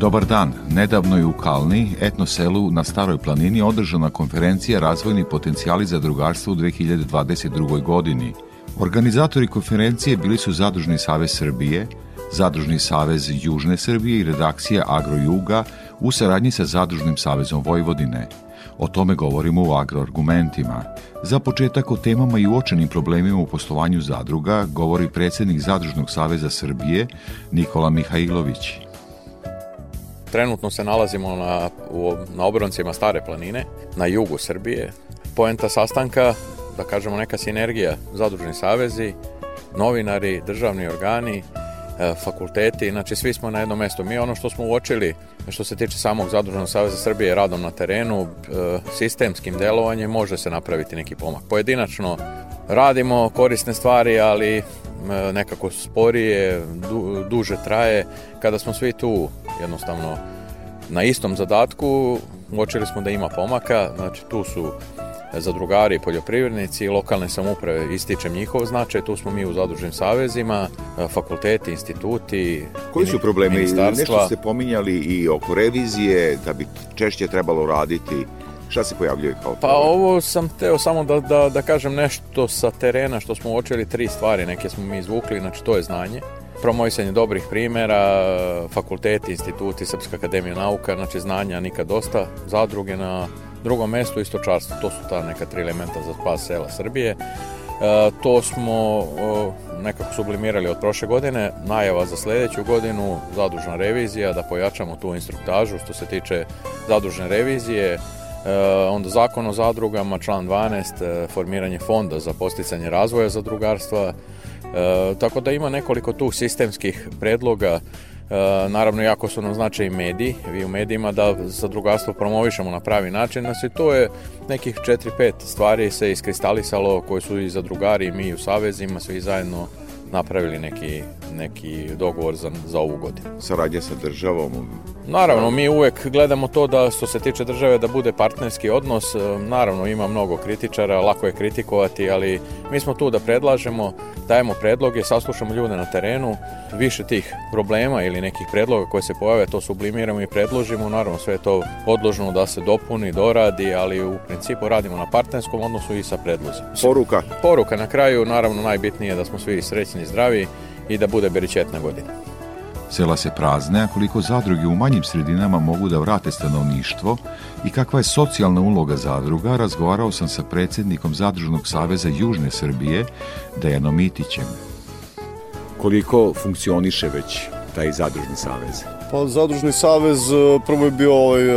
Dobar dan. Nedavno je u Kalni, etno selu na Staroj planini, održana konferencija Razvojni potencijali za drugarstvo u 2022. godini. Organizatori konferencije bili su Zadružni savez Srbije, Zadružni savez Južne Srbije i redakcija Agrojuga u saradnji sa Zadružnim savezom Vojvodine. O tome govorimo u agroargumentima. Za početak o temama i uočenim problemima u poslovanju zadruga govori predsednik Zadružnog saveza Srbije Nikola Mihajlović. Trenutno se nalazimo na, u, na obroncima Stare planine, na jugu Srbije. Poenta sastanka, da kažemo neka sinergija, zadružni savezi, novinari, državni organi, e, fakulteti, znači svi smo na jednom mestu. Mi ono što smo uočili što se tiče samog Zadružnog saveza Srbije radom na terenu, e, sistemskim delovanjem može se napraviti neki pomak. Pojedinačno radimo korisne stvari, ali e, nekako sporije, du, duže traje. Kada smo svi tu jednostavno na istom zadatku, uočili smo da ima pomaka, znači tu su zadrugari, poljoprivrednici, lokalne samuprave, ističem njihov značaj, tu smo mi u zadružnim savezima, fakulteti, instituti, Koji su problemi? Nešto ste pominjali i oko revizije, da bi češće trebalo raditi. Šta se pojavljuje kao Pa ovo sam teo samo da, da, da kažem nešto sa terena što smo uočili tri stvari, neke smo mi izvukli, znači to je znanje, promovisanje dobrih primera, fakulteti, instituti, Srpska akademija nauka, znači znanja nikad dosta, zadruge na drugom mestu istočarstvo, to su ta neka tri elementa za spas sela Srbije. E, to smo e, nekako sublimirali od prošle godine, najava za sledeću godinu, zadužna revizija, da pojačamo tu instruktažu što se tiče zadužne revizije, E, onda zakon o zadrugama, član 12, e, formiranje fonda za posticanje razvoja zadrugarstva, tako da ima nekoliko tu sistemskih predloga. Naravno jako su nam značaj i mediji, vi u medijima da zadrugarstvo promovišemo na pravi način, nas i to je nekih 4-5 stvari se iskristalisalo koje su i zadrugari i mi u savezima, svi zajedno napravili neki, neki dogovor za, za ovu godinu. Saradnja sa državom? Naravno, mi uvek gledamo to da što se tiče države da bude partnerski odnos. Naravno, ima mnogo kritičara, lako je kritikovati, ali mi smo tu da predlažemo, dajemo predloge, saslušamo ljude na terenu, više tih problema ili nekih predloga koje se pojave, to sublimiramo i predložimo. Naravno, sve je to podložno da se dopuni, doradi, ali u principu radimo na partnerskom odnosu i sa predlozima. Poruka? Poruka na kraju, naravno, najbitnije je da smo svi srećni i zdravi i da bude beričetna godina. Sela se prazne, a koliko zadruge u manjim sredinama mogu da vrate stanovništvo i kakva je socijalna uloga zadruga, razgovarao sam sa predsednikom Zadružnog saveza Južne Srbije, Dejanom Itićem. Koliko funkcioniše već taj zadružni savez? Pa Zadružni savez e, prvo je bio ovaj, e,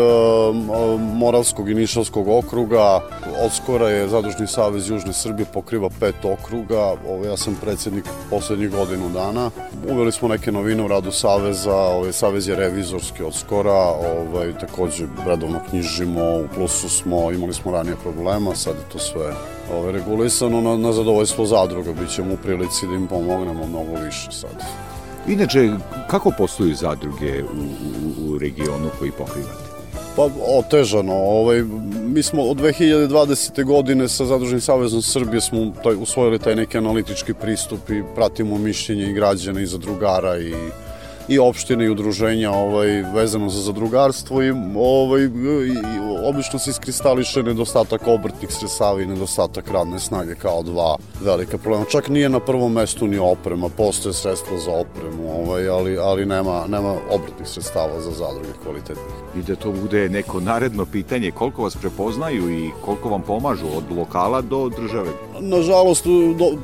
Moravskog i Nišavskog okruga, od skora je Zadružni savez Južne Srbije pokriva pet okruga, ovaj, ja sam predsednik poslednjih godinu dana. Uveli smo neke novine u radu saveza, ovaj, savez je revizorski od skora, ovaj, takođe redovno knjižimo, u plusu smo, imali smo ranije problema, sad je to sve ovaj, regulisano na, na zadovoljstvo zadruga, bit ćemo u prilici da im pomognemo mnogo više sad. Inače, kako posluju zadruge u, u, u regionu koji pokrivate? Pa otežano, ovaj, mi smo od 2020. godine sa Zadružnim savezom Srbije smo taj, usvojili taj neki analitički pristup i pratimo mišljenje i građana i zadrugara i i opštine i udruženja ovaj, vezano za zadrugarstvo i, ovaj, i, obično se iskristališe nedostatak obrtnih sredstava i nedostatak radne snage kao dva velika problema. Čak nije na prvom mestu ni oprema, postoje sredstva za opremu, ovaj, ali, ali nema, nema obrtnih sredstava za zadruge kvalitetnih. I da to bude neko naredno pitanje, koliko vas prepoznaju i koliko vam pomažu od lokala do države? Nažalost,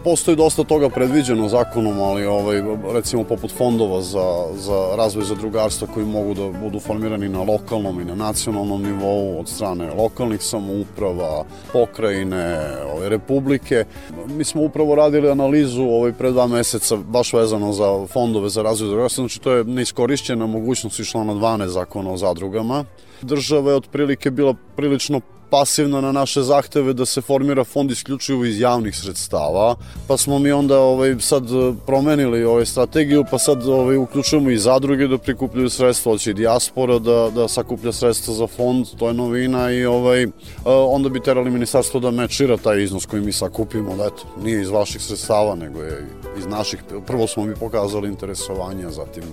postoji dosta toga predviđeno zakonom, ali ovaj, recimo poput fondova za za razvoj zadrugarstva koji mogu da budu formirani na lokalnom i na nacionalnom nivou od strane lokalnih samouprava, pokrajine, ove, republike. Mi smo upravo radili analizu ovaj, pre dva meseca baš vezano za fondove za razvoj zadrugarstva, znači to je neiskorišćena mogućnost išla na 12 zakona o zadrugama. Država je otprilike bila prilično pasivna na naše zahteve da se formira fond isključivo iz javnih sredstava, pa smo mi onda ovaj, sad promenili ovaj strategiju, pa sad ovaj, uključujemo i zadruge da prikupljaju sredstva, hoće i dijaspora da, da sakuplja sredstva za fond, to je novina i ovaj, onda bi terali ministarstvo da mečira taj iznos koji mi sakupimo, da eto, nije iz vaših sredstava, nego je iz naših, prvo smo mi pokazali interesovanje, a zatim,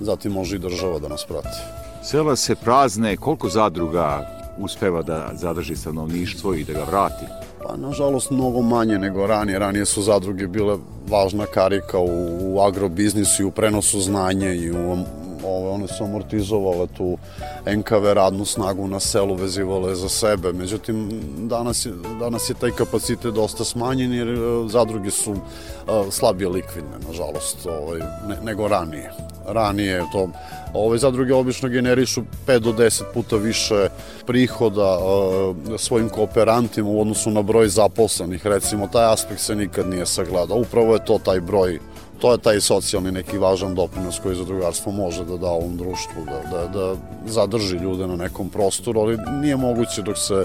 zatim može i država da nas prati. Sela se prazne, koliko zadruga uspeva da zadrži stanovništvo i da ga vrati? Pa, nažalost, mnogo manje nego ranije. Ranije su zadruge bile važna karika u, u agrobiznisu i u prenosu znanja i u ove, one su amortizovale tu NKV radnu snagu na selu, vezivale za sebe. Međutim, danas je, danas je taj kapacitet dosta smanjen jer e, zadruge su uh, slabije likvidne, nažalost, ovaj, ne, nego ranije. Ranije to Ove zadruge obično generišu 5 do 10 puta više prihoda uh, svojim kooperantima u odnosu na broj zaposlenih. Recimo, taj aspekt se nikad nije sagledao. Upravo je to taj broj to je taj socijalni neki važan doprinos koji zadrugarstvo može da da ovom društvu, da, da, da zadrži ljude na nekom prostoru, ali nije moguće dok se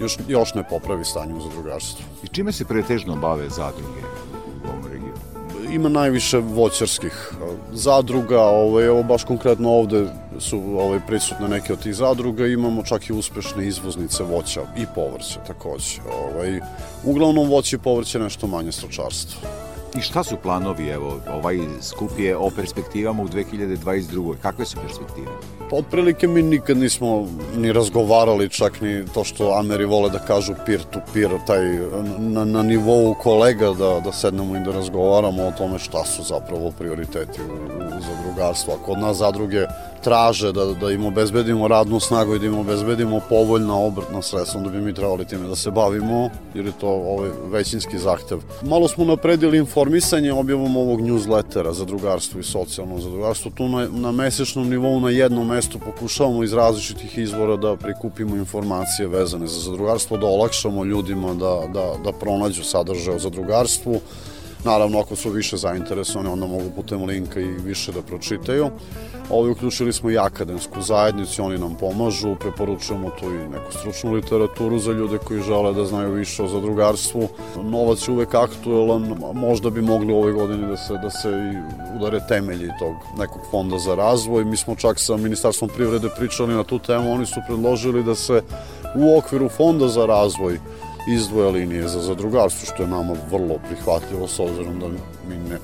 još, još ne popravi stanje u zadrugarstvu. I čime se pretežno bave zadruge? Ima najviše voćarskih zadruga, ovaj, evo baš konkretno ovde su ovaj, prisutne neke od tih zadruga, imamo čak i uspešne izvoznice voća i povrća takođe. Ovaj, uglavnom voće i povrće nešto manje stočarstvo. I šta su planovi, evo, ovaj skup je o perspektivama u 2022. Kakve su perspektive? Pa otprilike mi nikad nismo ni razgovarali, čak ni to što Ameri vole da kažu peer to peer, taj na, na nivou kolega da, da sednemo i da razgovaramo o tome šta su zapravo prioriteti u, u zadrugarstvu. A kod nas zadruge traže da, da im obezbedimo radnu snagu i da im obezbedimo povoljna obrtna sredstva, onda bi mi trebali time da se bavimo, jer je to ovaj većinski zahtev. Malo smo napredili informisanje objavom ovog newslettera za drugarstvo i socijalno zadrugarstvo. Tu na, na mesečnom nivou na jednom mestu pokušavamo iz različitih izvora da prikupimo informacije vezane za zadrugarstvo, da olakšamo ljudima da, da, da pronađu sadržaj o zadrugarstvu, Naravno, ako su više zainteresovani, onda mogu putem linka i više da pročitaju. Ovi uključili smo i akademsku zajednicu, oni nam pomažu, preporučujemo tu i neku stručnu literaturu za ljude koji žele da znaju više o zadrugarstvu. Novac je uvek aktuelan, možda bi mogli u ovoj godini da se, da se udare temelji tog nekog fonda za razvoj. Mi smo čak sa Ministarstvom privrede pričali na tu temu, oni su predložili da se u okviru fonda za razvoj izdvoja linije za zadrugarstvo, što je nama vrlo prihvatljivo s obzirom da mi ne,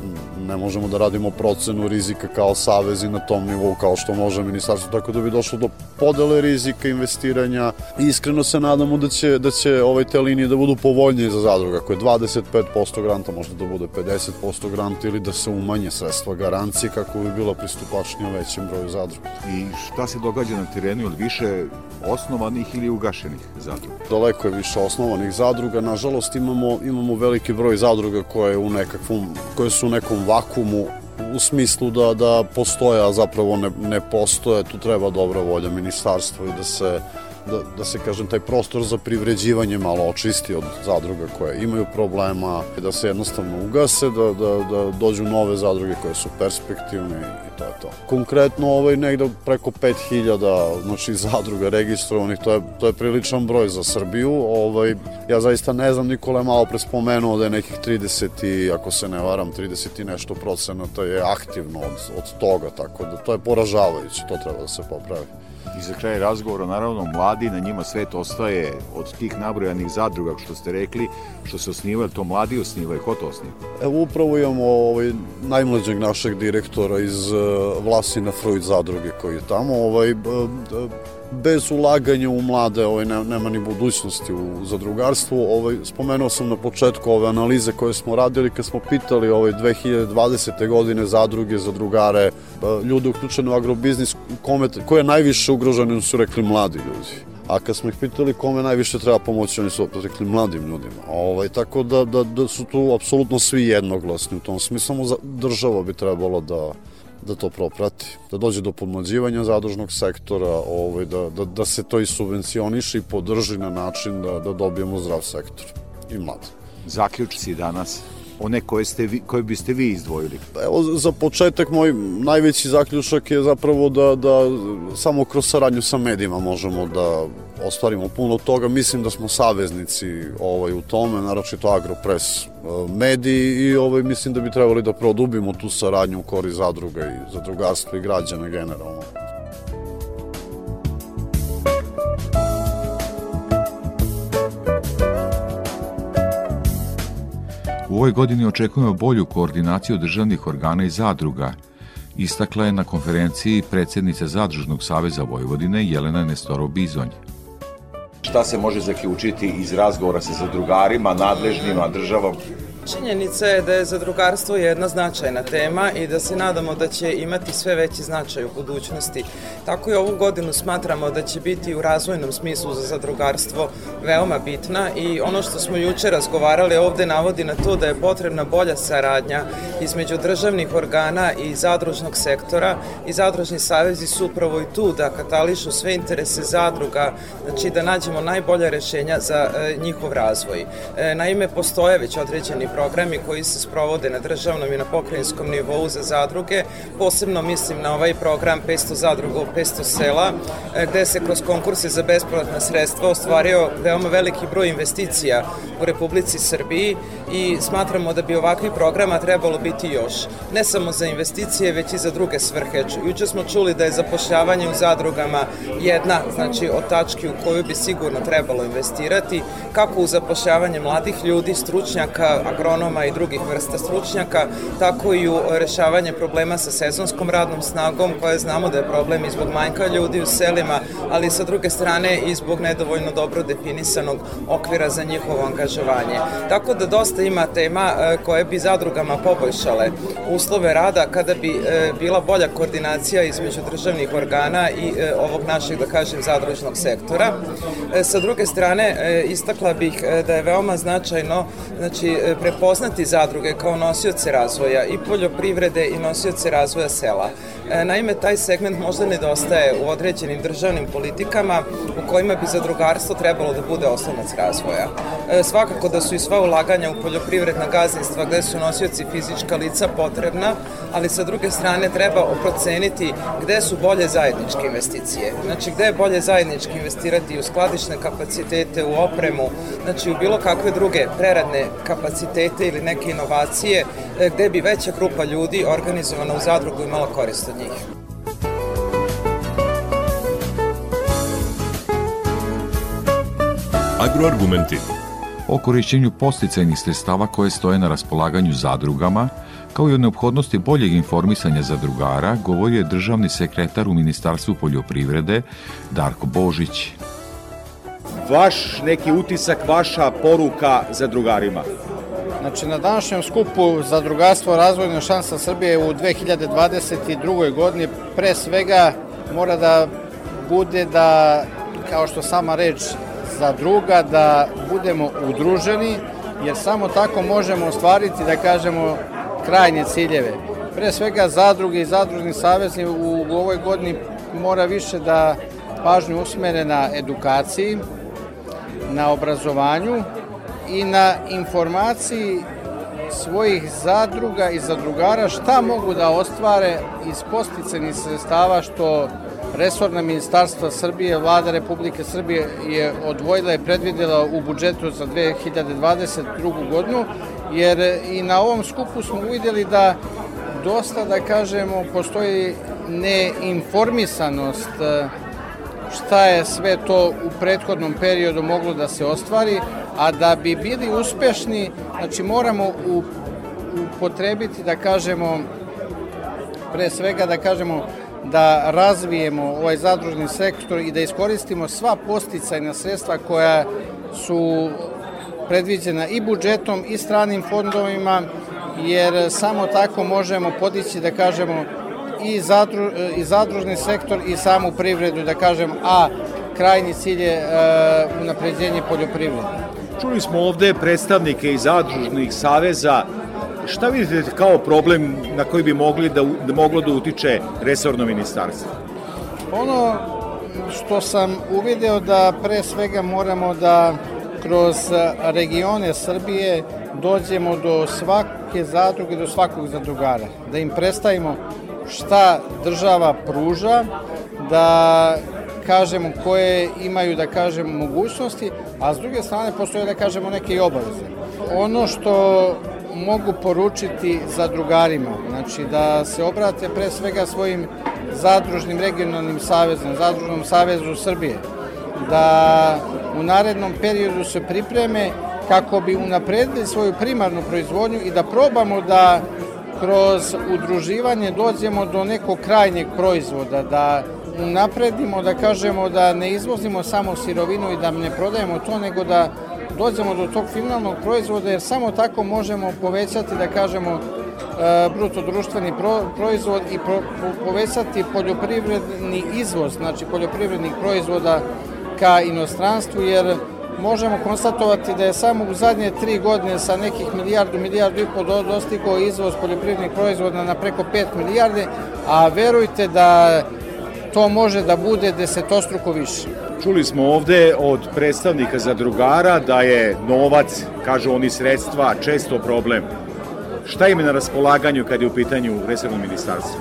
ne možemo da radimo procenu rizika kao savezi na tom nivou kao što može ministarstvo, tako da bi došlo do podele rizika investiranja. Iskreno se nadamo da će, da će ovaj te linije da budu povoljnije za zadruga, ako je 25% granta, možda da bude 50% granta ili da se umanje sredstva garancije kako bi bila pristupačnija većem broju zadruga. I šta se događa na terenu, ili više osnovanih ili ugašenih zadruga? Daleko je više osnovanih zadruga, nažalost imamo, imamo veliki broj zadruga koje, u nekakvom, koje su u nekom vakumu u smislu da, da postoje, a zapravo ne, ne postoje, tu treba dobra volja ministarstva i da se da, da se kažem taj prostor za privređivanje malo očisti od zadruga koje imaju problema, da se jednostavno ugase, da, da, da dođu nove zadruge koje su perspektivne i to je to. Konkretno ovaj negde preko 5000 znači zadruga registrovanih, to je, to je priličan broj za Srbiju. Ovaj, ja zaista ne znam, Nikola je malo pre spomenuo da je nekih 30 i, ako se ne varam, 30 i nešto procenata je aktivno od, od toga, tako da to je poražavajuće, to treba da se popravi. I za kraj razgovora, naravno, mladi, na njima svet ostaje od tih nabrojanih zadruga, što ste rekli, što se osnivaju, to mladi osnivaju, ko to osniva? Evo, upravo imamo ovaj, najmlađeg našeg direktora iz uh, Vlasina Freud zadruge koji je tamo, ovaj, bez ulaganja u mlade ovaj, ne, nema ni budućnosti u zadrugarstvu. Ovaj, spomenuo sam na početku ove analize koje smo radili kad smo pitali ovaj, 2020. godine zadruge, zadrugare, ljude uključene u agrobiznis, kome, ko je najviše ugrožen, su rekli mladi ljudi. A kad smo ih pitali kome najviše treba pomoći, oni su opet rekli mladim ljudima. Ovaj, tako da, da, da su tu apsolutno svi jednoglasni u tom smislu, samo država bi trebalo da da to proprati, da dođe do podmlađivanja zadružnog sektora, ovaj, da, da, da se to i subvencioniše i podrži na način da, da dobijemo zdrav sektor i mlad. Zaključci danas one koje, ste vi, koje biste vi izdvojili? Evo, za početak moj najveći zaključak je zapravo da, da samo kroz saradnju sa medijima možemo da ostvarimo puno toga. Mislim da smo saveznici ovaj, u tome, naročito Agropres e, mediji i ovaj, mislim da bi trebali da produbimo tu saradnju u kori zadruga i zadrugarstva i građana generalno. Ovoj godini očekujemo bolju koordinaciju državnih organa i zadruga, istakla je na konferenciji predsjednica Zadružnog saveza Vojvodine Jelena Nestorov-Bizonj. Šta se može zaključiti iz razgovora sa zadrugarima, nadležnima, državom? Činjenica je da je zadrugarstvo jedna značajna tema i da se nadamo da će imati sve veći značaj u budućnosti. Tako i ovu godinu smatramo da će biti u razvojnom smislu za zadrugarstvo veoma bitna i ono što smo juče razgovarali ovde navodi na to da je potrebna bolja saradnja između državnih organa i zadružnog sektora i zadružni savezi su upravo i tu da katališu sve interese zadruga, znači da nađemo najbolja rešenja za e, njihov razvoj. E, naime, postoje već određeni programi koji se sprovode na državnom i na pokrajinskom nivou za zadruge. Posebno mislim na ovaj program 500 zadruga u 500 sela, e, gde se kroz konkurse za besplatna sredstva ostvario veoma veliki broj investicija u Republici Srbiji i smatramo da bi ovakvih programa trebalo biti još. Ne samo za investicije, već i za druge svrhe. Juče smo čuli da je zapošljavanje u zadrugama jedna, znači od tački u koju bi sigurno trebalo investirati, kako u zapošljavanje mladih ljudi, stručnjaka, agronoma i drugih vrsta stručnjaka, tako i u rešavanje problema sa sezonskom radnom snagom, koja znamo da je problem i zbog manjka ljudi u selima, ali sa druge strane i zbog nedovoljno dobro definisanog okvira za njihovo angažovanje. Tako da dosta ima tema e, koje bi zadrugama poboljšale uslove rada kada bi e, bila bolja koordinacija između državnih organa i e, ovog našeg, da kažem, zadružnog sektora. Sa druge strane, istakla bih da je veoma značajno znači, prepoznati zadruge kao nosioce razvoja i poljoprivrede i nosioce razvoja sela. E, naime, taj segment možda nedostaje u određenim državnim politikama u kojima bi zadrugarstvo trebalo da bude osnovac razvoja. E, svakako da su i sva ulaganja u poljoprivredna gazdinstva gde su nosioci fizička lica potrebna, ali sa druge strane treba proceniti gde su bolje zajedničke investicije. Znači, gde je bolje zajednički investirati u skladišne kapacitete, u opremu, znači u bilo kakve druge preradne kapacitete ili neke inovacije, e, gde bi veća grupa ljudi organizovana u zadrugu imala korist od njih. Agroargumenti o korišćenju posticajnih sredstava koje stoje na raspolaganju zadrugama, kao i o neophodnosti boljeg informisanja zadrugara, govorio je državni sekretar u Ministarstvu poljoprivrede Darko Božić. Vaš neki utisak, vaša poruka zadrugarima? Znači, na današnjem skupu Zadrugarstvo razvojna šansa Srbije u 2022. godini pre svega mora da bude da, kao što sama reč zadruga, da budemo udruženi, jer samo tako možemo ostvariti, da kažemo, krajnje ciljeve. Pre svega zadruge i zadružni savezni u ovoj godini mora više da pažnju usmere na edukaciji, na obrazovanju, i na informaciji svojih zadruga i zadrugara šta mogu da ostvare iz posticenih sredstava što Resorna ministarstva Srbije, vlada Republike Srbije je odvojila i predvidela u budžetu za 2022. godinu, jer i na ovom skupu smo uvidjeli da dosta, da kažemo, postoji neinformisanost šta je sve to u prethodnom periodu moglo da se ostvari, a da bi bili uspešni, znači moramo upotrebiti, da kažemo, pre svega da kažemo da razvijemo ovaj zadružni sektor i da iskoristimo sva posticajna sredstva koja su predviđena i budžetom i stranim fondovima, jer samo tako možemo podići, da kažemo, i, zadru, i zadružni sektor i samu privredu, da kažem, a krajnji cilj je uh, unapređenje poljoprivrede. Čuli smo ovde predstavnike iz zadružnih saveza Šta vidite kao problem na koji bi mogli da, da moglo da utiče resorno ministarstvo? Ono što sam uvideo da pre svega moramo da kroz regione Srbije dođemo do svake zadruge, do svakog zadrugara, da im predstavimo šta država pruža, da kažemo koje imaju da kažemo mogućnosti, a s druge strane postoje da kažemo neke i obaveze. Ono što mogu poručiti zadrugarima, znači da se obrate pre svega svojim zadružnim regionalnim savezom, zadružnom savezu Srbije, da u narednom periodu se pripreme kako bi unapredili svoju primarnu proizvodnju i da probamo da kroz udruživanje dođemo do nekog krajnjeg proizvoda, da unapredimo, da kažemo da ne izvozimo samo sirovinu i da ne prodajemo to, nego da dođemo do tog finalnog proizvoda, jer samo tako možemo povećati, da kažemo, e, bruto društveni proizvod i povećati poljoprivredni izvoz, znači poljoprivrednih proizvoda ka inostranstvu, jer možemo konstatovati da je samo u zadnje tri godine sa nekih milijardu, milijardu i pol dostigao izvoz poljoprivrednih proizvoda na preko 5 milijarde, a verujte da to može da bude desetostruko više. Čuli smo ovde od predstavnika zadrugara da je novac, kažu oni sredstva, često problem. Šta im je na raspolaganju kad je u pitanju resorno ministarstvo?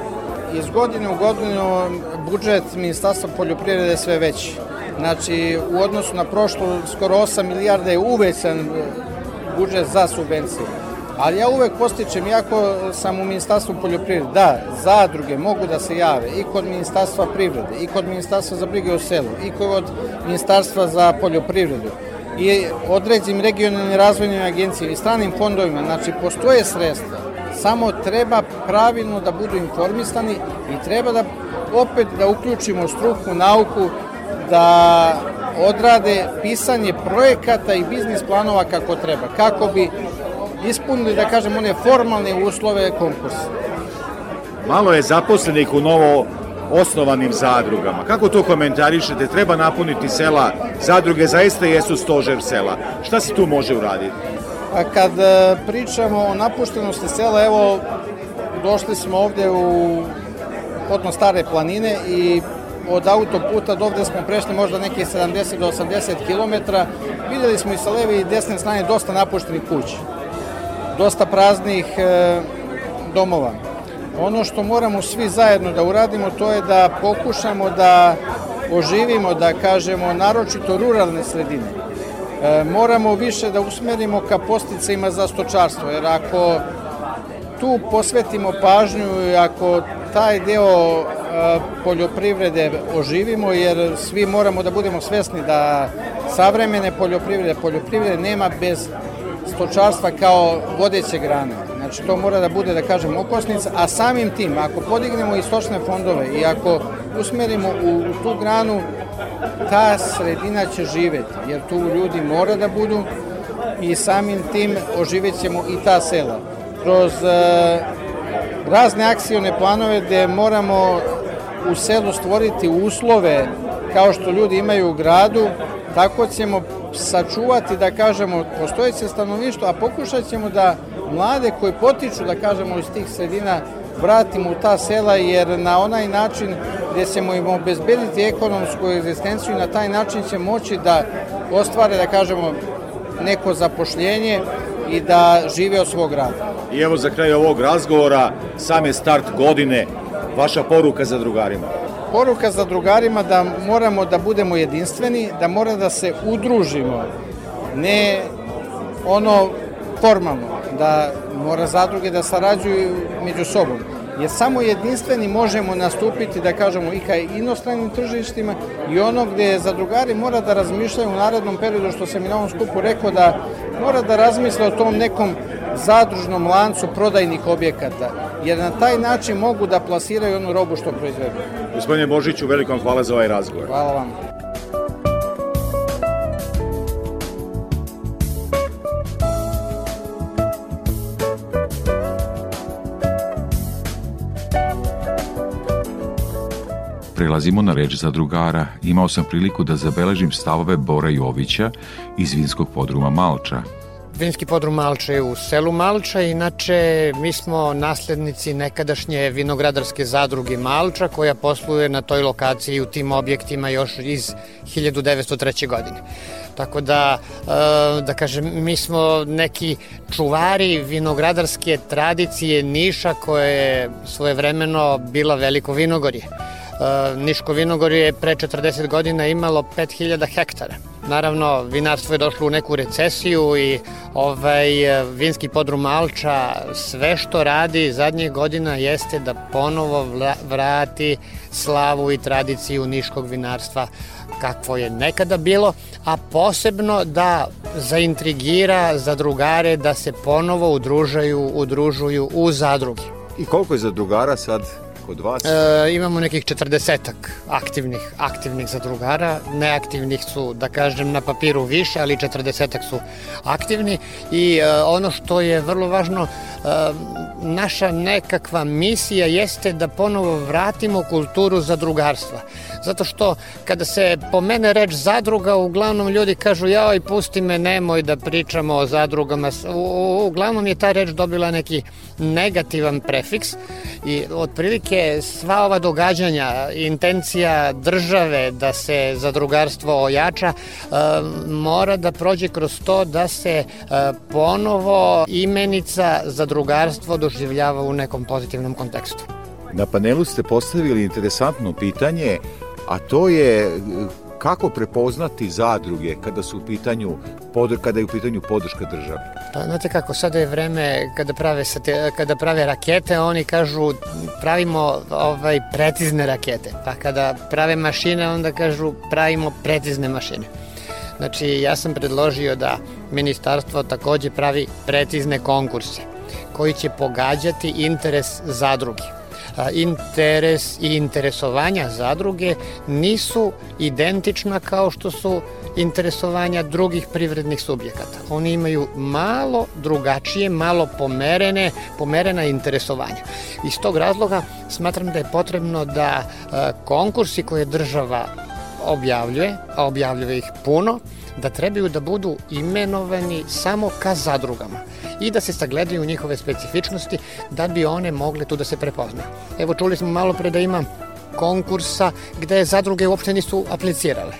Iz godine u godinu budžet ministarstva poljoprivrede je sve veći. Znači, u odnosu na prošlo, skoro 8 milijarda je uvećan budžet za subvencije. Ali ja uvek postičem, iako sam u Ministarstvu poljoprivrede, da, zadruge mogu da se jave i kod Ministarstva privrede, i kod Ministarstva za brige o selu, i kod Ministarstva za poljoprivredu, i određim regionalnim razvojnim agencijama i stranim fondovima, znači postoje sredstva, samo treba pravilno da budu informisani i treba da opet da uključimo struku, nauku, da odrade pisanje projekata i biznis planova kako treba, kako bi ispunili, da kažem, one formalne uslove konkursa. Malo je zaposlenih u novo osnovanim zadrugama. Kako to komentarišete? Treba napuniti sela. Zadruge zaista jesu stožer sela. Šta se tu može uraditi? A kad e, pričamo o napuštenosti sela, evo, došli smo ovde u potno stare planine i od autoputa do ovde smo prešli možda neke 70 do 80 km. Videli smo i sa leve i desne strane dosta napuštenih kuća dosta praznih e, domova. Ono što moramo svi zajedno da uradimo to je da pokušamo da oživimo, da kažemo, naročito ruralne sredine. E, moramo više da usmerimo ka posticajima za stočarstvo, jer ako tu posvetimo pažnju i ako taj deo poljoprivrede oživimo, jer svi moramo da budemo svesni da savremene poljoprivrede, poljoprivrede nema bez stočarstva kao vodeće grane. Znači to mora da bude, da kažem, okosnica, a samim tim, ako podignemo i stočne fondove i ako usmerimo u, u tu granu, ta sredina će živeti, jer tu ljudi mora da budu i samim tim oživjet ćemo i ta sela. Kroz e, razne akcijone planove gde moramo u selu stvoriti uslove kao što ljudi imaju u gradu, tako ćemo sačuvati, da kažemo, postojeće stanovništvo, a pokušat ćemo da mlade koji potiču, da kažemo, iz tih sredina vratimo u ta sela, jer na onaj način gde ćemo im obezbediti ekonomsku egzistenciju i na taj način će moći da ostvare, da kažemo, neko zapošljenje i da žive od svog rada. I evo za kraj ovog razgovora, sam je start godine, vaša poruka za drugarima. Poruka za drugarima da moramo da budemo jedinstveni, da mora da se udružimo, ne ono formalno, da mora zadruge da sarađuju među sobom. Jer samo jedinstveni možemo nastupiti, da kažemo, i ka inostranim tržištima i ono gde zadrugari mora da razmišljaju u narednom periodu, što sam i na ovom skupu rekao, da mora da razmisle o tom nekom zadružnom lancu prodajnih objekata, jer na taj način mogu da plasiraju onu robu što proizvedu. Gospodine Božiću, veliko vam hvala za ovaj razgovor. Hvala vam. Prelazimo na reč za drugara. Imao sam priliku da zabeležim stavove Bora Jovića iz vinskog podruma Malča, Vinski podrum Malča je u selu Malča, inače mi smo naslednici nekadašnje vinogradarske zadruge Malča koja posluje na toj lokaciji u tim objektima još iz 1903. godine. Tako da, e, da kažem, mi smo neki čuvari vinogradarske tradicije Niša koja je svojevremeno bila veliko vinogorje. E, Niško vinogorje je pre 40 godina imalo 5000 hektara. Naravno, vinarstvo je došlo u neku recesiju i ovaj, vinski podrum Alča sve što radi zadnjih godina jeste da ponovo vrati slavu i tradiciju niškog vinarstva kakvo je nekada bilo, a posebno da zaintrigira zadrugare da se ponovo udružaju, udružuju u zadrugi. I koliko je zadrugara sad kod vas? E, imamo nekih četrdesetak aktivnih, aktivnih zadrugara. Neaktivnih su, da kažem, na papiru više, ali četrdesetak su aktivni. I e, ono što je vrlo važno, e, naša nekakva misija jeste da ponovo vratimo kulturu zadrugarstva. Zato što kada se pomene reč zadruga, uglavnom ljudi kažu joj, pusti me, nemoj da pričamo o zadrugama. U, uglavnom je ta reč dobila neki negativan prefiks i otprilike sva ova događanja, intencija države da se zadrugarstvo ojača, e, mora da prođe kroz to da se e, ponovo imenica zadrugarstvo doživljava u nekom pozitivnom kontekstu. Na panelu ste postavili interesantno pitanje, a to je kako prepoznati zadruge kada su u pitanju pod, kada je u pitanju podrška države? Pa znate kako, sada je vreme kada prave, sate, kada prave rakete, oni kažu pravimo ovaj precizne rakete, pa kada prave mašine, onda kažu pravimo precizne mašine. Znači, ja sam predložio da ministarstvo takođe pravi precizne konkurse koji će pogađati interes zadruge interes i interesovanja zadruge nisu identična kao što su interesovanja drugih privrednih subjekata. Oni imaju malo drugačije, malo pomerene, pomerena interesovanja. Iz tog razloga smatram da je potrebno da konkursi koje država objavljuje, a objavljuje ih puno, da trebaju da budu imenovani samo ka zadrugama i da se sagledaju njihove specifičnosti da bi one mogle tu da se prepoznaju. Evo čuli smo malo pre da ima konkursa gde zadruge uopšte nisu aplicirale,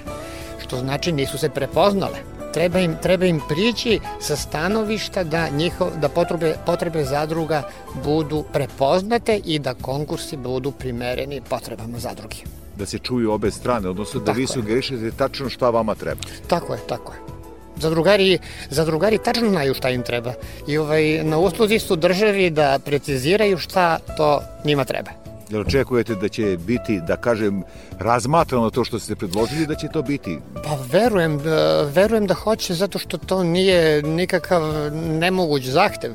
što znači nisu se prepoznale. Treba im, treba im prići sa stanovišta da, njihov, da potrebe, potrebe zadruga budu prepoznate i da konkursi budu primereni potrebama zadruge. Da se čuju obe strane, odnosno da tako vi sugerišete tačno šta vama treba. Tako je, tako je zadrugari, zadrugari tačno znaju šta im treba i ovaj, na usluzi su državi da preciziraju šta to njima treba. Jel očekujete da će biti, da kažem, razmatrano to što ste predložili, da će to biti? Pa verujem, da, verujem da hoće, zato što to nije nikakav nemoguć zahtev.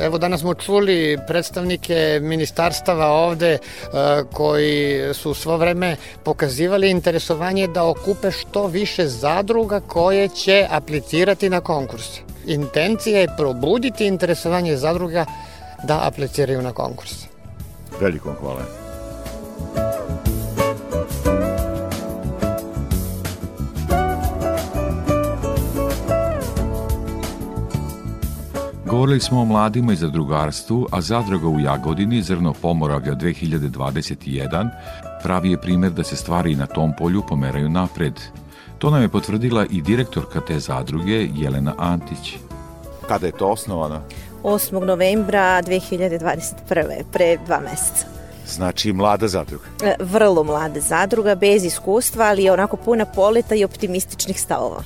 Evo danas smo čuli predstavnike ministarstava ovde koji su svo vreme pokazivali interesovanje da okupe što više zadruga koje će aplicirati na konkurs. Intencija je probuditi interesovanje zadruga da apliciraju na konkurs. Veliko hvala. Govorili smo o mladima i zadrugarstvu, a zadruga u Jagodini, Zrno Pomoravlja 2021, pravi je primer da se stvari na tom polju pomeraju napred. To nam je potvrdila i direktorka te zadruge, Jelena Antić. Kada je to osnovano? 8. novembra 2021. pre dva meseca. Znači mlada zadruga. E, vrlo mlada zadruga, bez iskustva, ali je onako puna poleta i optimističnih stavova.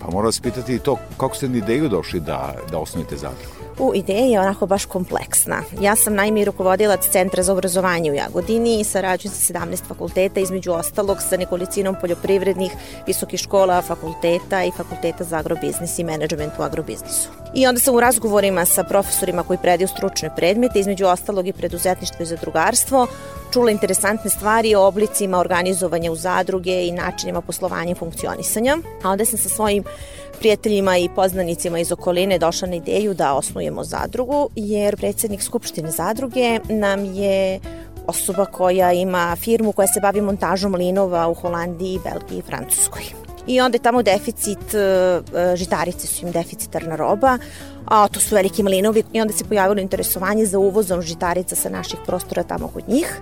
Pa moram vas pitati i to kako ste na ideju došli da, da osnovite zadrugu? U, ideja je onako baš kompleksna. Ja sam najmi rukovodilac Centra za obrazovanje u Jagodini i sarađujem sa 17 fakulteta, između ostalog sa nekolicinom poljoprivrednih visokih škola, fakulteta i fakulteta za agrobiznis i menadžment u agrobiznisu. I onda sam u razgovorima sa profesorima koji predaju stručne predmete, između ostalog i preduzetništvo i zadrugarstvo, čula interesantne stvari o oblicima organizovanja u zadruge i načinima poslovanja i funkcionisanja. A onda sam sa svojim prijateljima i poznanicima iz okoline došla na ideju da osnujemo zadrugu, jer predsednik Skupštine zadruge nam je osoba koja ima firmu koja se bavi montažom linova u Holandiji, Belgiji i Francuskoj. I onda je tamo deficit, e, e, žitarice su im deficitarna roba, a to su veliki mlinovi i onda se pojavilo interesovanje za uvozom žitarica sa naših prostora tamo kod njih,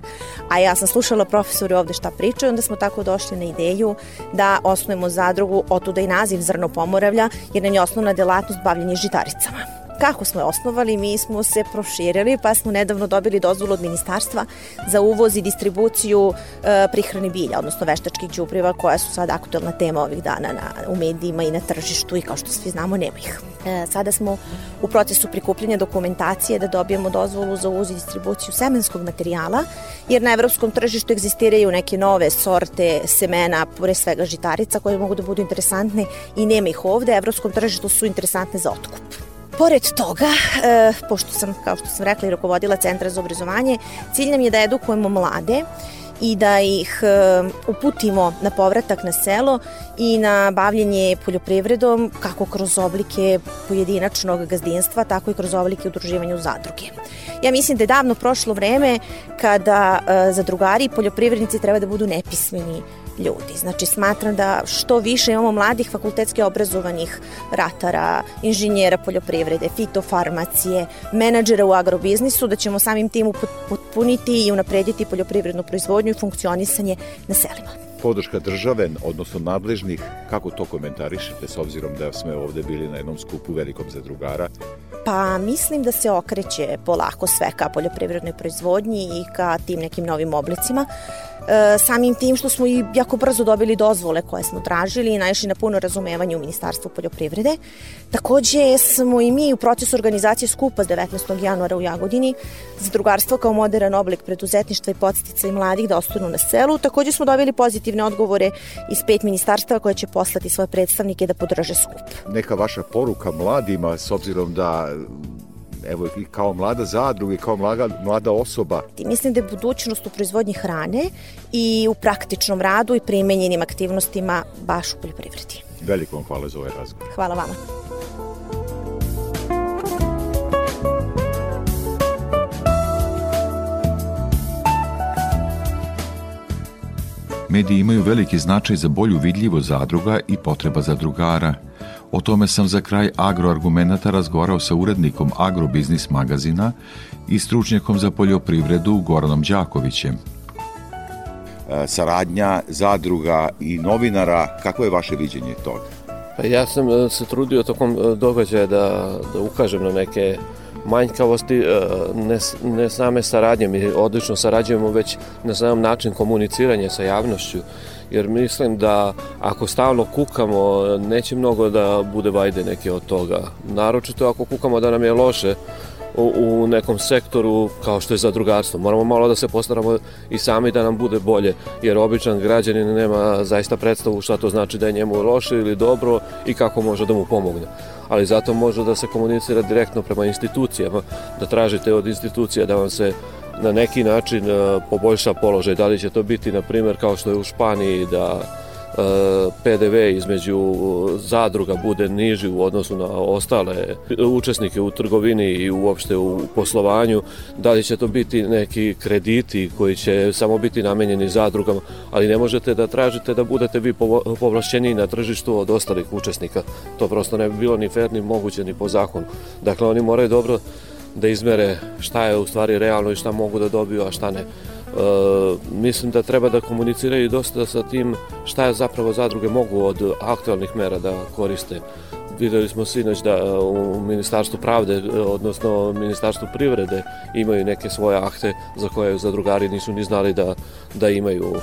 a ja sam slušala profesori ovde šta pričaju, onda smo tako došli na ideju da osnujemo zadrugu, otuda i naziv Zrno Pomoravlja, jer nam je osnovna delatnost bavljanje žitaricama. Kako smo je osnovali? Mi smo se proširili pa smo nedavno dobili dozvolu od ministarstva za uvoz i distribuciju e, prihrani bilja, odnosno veštačkih đubriva koja su sad aktualna tema ovih dana na, u medijima i na tržištu i kao što svi znamo nema ih. E, sada smo u procesu prikupljanja dokumentacije da dobijemo dozvolu za uvoz i distribuciju semenskog materijala, jer na evropskom tržištu egzistiraju neke nove sorte semena, pre svega žitarica, koje mogu da budu interesantne i nema ih ovde. Evropskom tržištu su interesantne za otkup. Pored toga, e, pošto sam, kao što sam rekla, i rukovodila Centra za obrazovanje, cilj nam je da edukujemo mlade i da ih e, uputimo na povratak na selo i na bavljenje poljoprivredom kako kroz oblike pojedinačnog gazdinstva, tako i kroz oblike udruživanja u zadruge. Ja mislim da je davno prošlo vreme kada e, zadrugari i poljoprivrednici treba da budu nepismeni ljudi. Znači smatram da što više imamo mladih fakultetski obrazovanih ratara, inženjera poljoprivrede, fitofarmacije, menadžera u agrobiznisu, da ćemo samim tim potpuniti i unaprediti poljoprivrednu proizvodnju i funkcionisanje na selima podrška države, odnosno nadležnih, kako to komentarišete s obzirom da smo ovde bili na jednom skupu velikom zadrugara? Pa mislim da se okreće polako sve ka poljoprivrednoj proizvodnji i ka tim nekim novim oblicima. E, samim tim što smo i jako brzo dobili dozvole koje smo tražili i naišli na puno razumevanje u Ministarstvu poljoprivrede. Takođe smo i mi u procesu organizacije skupa 19. januara u Jagodini za drugarstvo kao modern oblik preduzetništva i podstica i mladih da ostanu na selu. Takođe smo dobili pozitivne odgovore iz pet ministarstva koje će poslati svoje predstavnike da podrže skup. Neka vaša poruka mladima s obzirom da evo i kao mlada zadruga i kao mlada, mlada osoba. Mislim da je budućnost u proizvodnji hrane i u praktičnom radu i primenjenim aktivnostima baš u poljoprivredi. Veliko vam hvala za ovaj razgovor. Hvala vama. Mediji imaju veliki značaj za bolju vidljivost zadruga i potreba zadrugara – O tome sam za kraj agroargumenata razgovarao sa urednikom Agrobiznis magazina i stručnjakom za poljoprivredu Goranom Đakovićem. E, saradnja zadruga i novinara, kako je vaše viđenje toga? Pa ja sam e, se trudio tokom e, događaja da, da ukažem na neke manjkavosti ne, ne same saradnje, mi odlično sarađujemo već na sam način komuniciranja sa javnošću jer mislim da ako stalno kukamo neće mnogo da bude vajde neke od toga. Naročito ako kukamo da nam je loše u, nekom sektoru kao što je zadrugarstvo. Moramo malo da se postaramo i sami da nam bude bolje, jer običan građanin nema zaista predstavu šta to znači da je njemu loše ili dobro i kako može da mu pomogne. Ali zato može da se komunicira direktno prema institucijama, da tražite od institucija da vam se na neki način e, poboljša položaj. Da li će to biti, na primjer, kao što je u Španiji, da PDV između zadruga bude niži u odnosu na ostale učesnike u trgovini i uopšte u poslovanju, da li će to biti neki krediti koji će samo biti namenjeni zadrugama, ali ne možete da tražite da budete vi povlašćeni na tržištu od ostalih učesnika. To prosto ne bi bilo ni fair, ni moguće, ni po zakonu. Dakle, oni moraju dobro da izmere šta je u stvari realno i šta mogu da dobiju, a šta ne. E, mislim da treba da komuniciraju dosta sa tim šta je zapravo zadruge mogu od aktualnih mera da koriste. Videli smo sinoć da e, u Ministarstvu pravde, odnosno Ministarstvu privrede imaju neke svoje akte za koje zadrugari nisu ni znali da, da imaju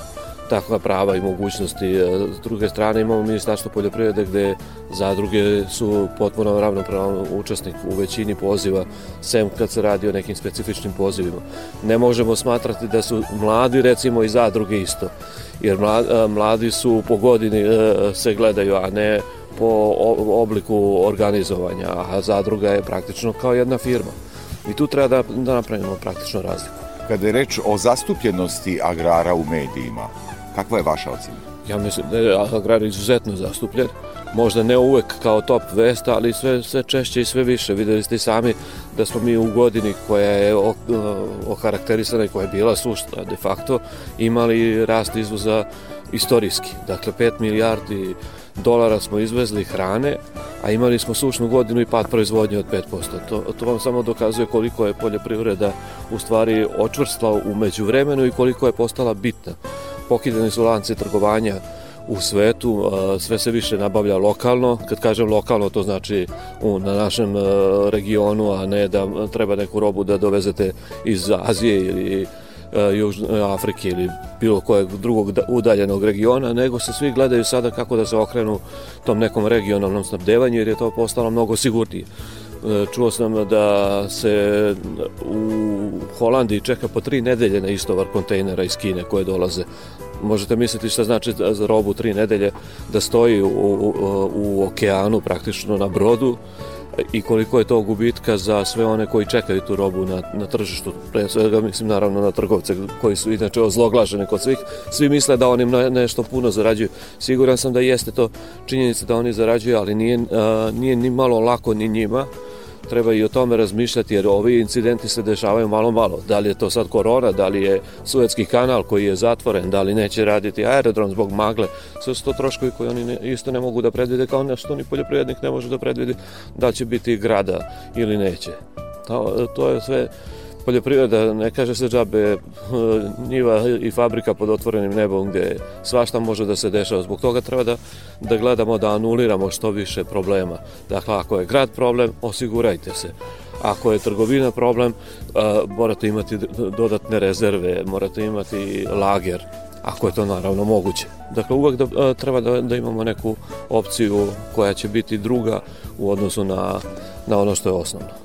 takva prava i mogućnosti. E, s druge strane imamo Ministarstvo poljoprivrede gde zadruge su potpuno ravnopravan učesnik u većini poziva, sem kad se radi o nekim specifičnim pozivima. Ne možemo smatrati da su mladi recimo i zadruge isto, jer e, mladi su po godini e, se gledaju, a ne po obliku organizovanja, a zadruga je praktično kao jedna firma. I tu treba da, da napravimo praktično razliku. Kada je reč o zastupljenosti agrara u medijima, Kakva je vaša ocena? Ja mislim da je agrar izuzetno zastupljen. Možda ne uvek kao top vesta, ali sve, sve češće i sve više. Videli ste sami da smo mi u godini koja je okarakterisana i koja je bila sušta de facto imali rast izvoza istorijski. Dakle, 5 milijardi dolara smo izvezli hrane, a imali smo sušnu godinu i pad proizvodnje od 5%. To, to vam samo dokazuje koliko je poljoprivreda u stvari očvrstla u međuvremenu i koliko je postala bitna. Pokidani su lanci trgovanja u svetu, sve se više nabavlja lokalno. Kad kažem lokalno, to znači na našem regionu, a ne da treba neku robu da dovezete iz Azije ili Južne Afrike ili bilo kojeg drugog udaljenog regiona, nego se svi gledaju sada kako da se okrenu tom nekom regionalnom snabdevanju jer je to postalo mnogo sigurnije. E, čuo sam da se u Holandiji čeka po tri nedelje na istovar kontejnera iz Kine koje dolaze. Možete misliti šta znači za robu tri nedelje da stoji u, u, u okeanu praktično na brodu i koliko je to gubitka za sve one koji čekaju tu robu na, na tržištu, pre svega mislim naravno na trgovce koji su inače ozloglaženi kod svih, svi misle da oni nešto puno zarađuju. Siguran sam da jeste to činjenica da oni zarađuju, ali nije, a, nije ni malo lako ni njima, treba i o tome razmišljati jer ovi incidenti se dešavaju malo malo. Da li je to sad korona, da li je Suetski kanal koji je zatvoren, da li neće raditi aerodrom zbog magle. Sve su to troškovi koji oni ne, isto ne mogu da predvide kao nešto ni poljoprivrednik ne može da predvidi da će biti grada ili neće. To, to je sve poljoprivreda, ne kaže se džabe njiva i fabrika pod otvorenim nebom gde svašta može da se dešava. Zbog toga treba da, da gledamo da anuliramo što više problema. Dakle, ako je grad problem, osigurajte se. Ako je trgovina problem, morate imati dodatne rezerve, morate imati lager, ako je to naravno moguće. Dakle, uvek da, treba da, da imamo neku opciju koja će biti druga u odnosu na, na ono što je osnovno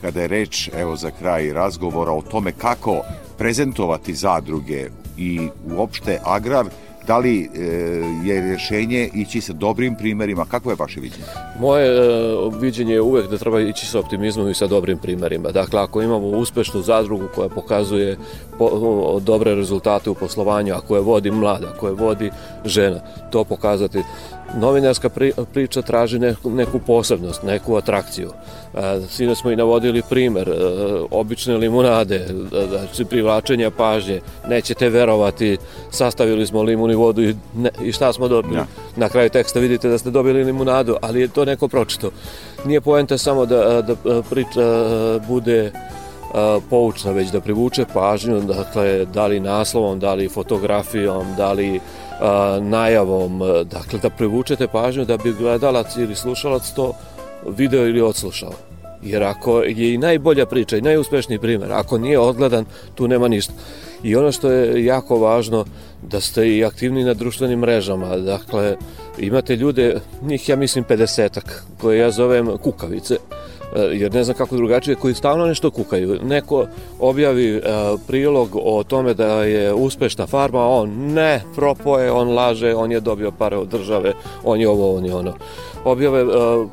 kada je reč, evo za kraj razgovora o tome kako prezentovati zadruge i uopšte agrar, da li e, je rješenje ići sa dobrim primerima? Kako je vaše viđenje? Moje e, viđenje je uvek da treba ići sa optimizmom i sa dobrim primerima. Dakle, ako imamo uspešnu zadrugu koja pokazuje po, o, dobre rezultate u poslovanju, ako je vodi mlada, ako je vodi žena, to pokazati novinarska priča traži neku, posebnost, neku atrakciju. Sine smo i navodili primer, obične limunade, znači privlačenja pažnje, nećete verovati, sastavili smo limun i vodu i, ne, i šta smo dobili. Ja. Na kraju teksta vidite da ste dobili limunadu, ali je to neko pročito. Nije poenta samo da, da priča bude poučna, već da privuče pažnju, dakle, da li naslovom, da li fotografijom, da li najavom, dakle da privučete pažnju da bi gledalac ili slušalac to video ili odslušao. Jer ako je i najbolja priča i najuspešniji primjer, ako nije odgledan, tu nema ništa. I ono što je jako važno, da ste i aktivni na društvenim mrežama. Dakle, imate ljude, njih ja mislim 50-ak, koje ja zovem kukavice, jer ne znam kako drugačije, koji stalno nešto kukaju. Neko objavi e, prilog o tome da je uspešna farma, on ne, propoje, on laže, on je dobio pare od države, on je ovo, on je ono. Objave e,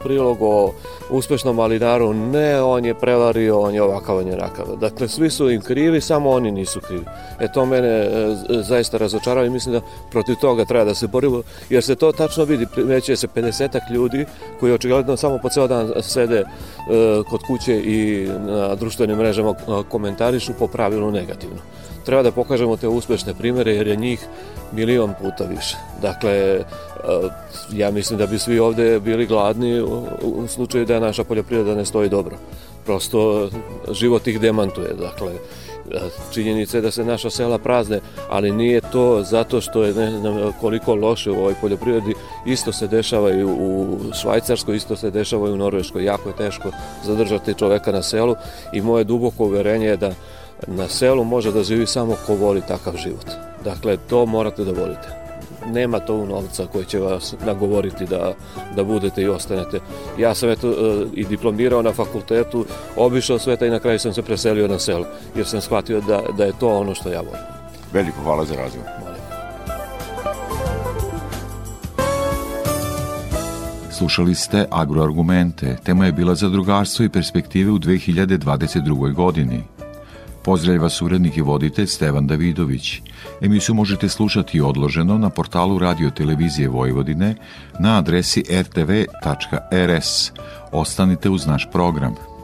prilog o uspešnom malinaru, ne, on je prevario, on je ovakav, on je onakav. Dakle, svi su im krivi, samo oni nisu krivi. E to mene zaista razočarava i mislim da protiv toga treba da se borimo, jer se to tačno vidi, primećuje se 50 ljudi koji očigledno samo po ceo dan sede E, kod kuće i na društvenim mrežama komentarišu po pravilu negativno. Treba da pokažemo te uspešne primere jer je njih milion puta više. Dakle, e, ja mislim da bi svi ovde bili gladni u slučaju da naša poljoprivreda ne stoji dobro. Prosto život ih demantuje. Dakle, činjenica je da se naša sela prazne, ali nije to zato što je ne znam koliko loše u ovoj poljoprivredi, isto se dešava i u Švajcarskoj, isto se dešava i u Norveškoj, jako je teško zadržati čoveka na selu i moje duboko uverenje je da na selu može da živi samo ko voli takav život. Dakle, to morate da volite nema to novca koji će vas nagovoriti da, da budete i ostanete. Ja sam eto e, i diplomirao na fakultetu, obišao sveta i na kraju sam se preselio na selo, jer sam shvatio da, da je to ono što ja volim. Veliko hvala za razgovor. Slušali ste Agroargumente. Tema je bila zadrugarstvo i perspektive u 2022. godini. Pozdravlja vas urednik i voditelj Stevan Davidović. Emisiju možete slušati odloženo na portalu Radio Televizije Vojvodine na adresi rtv.rs. Ostanite uz naš program.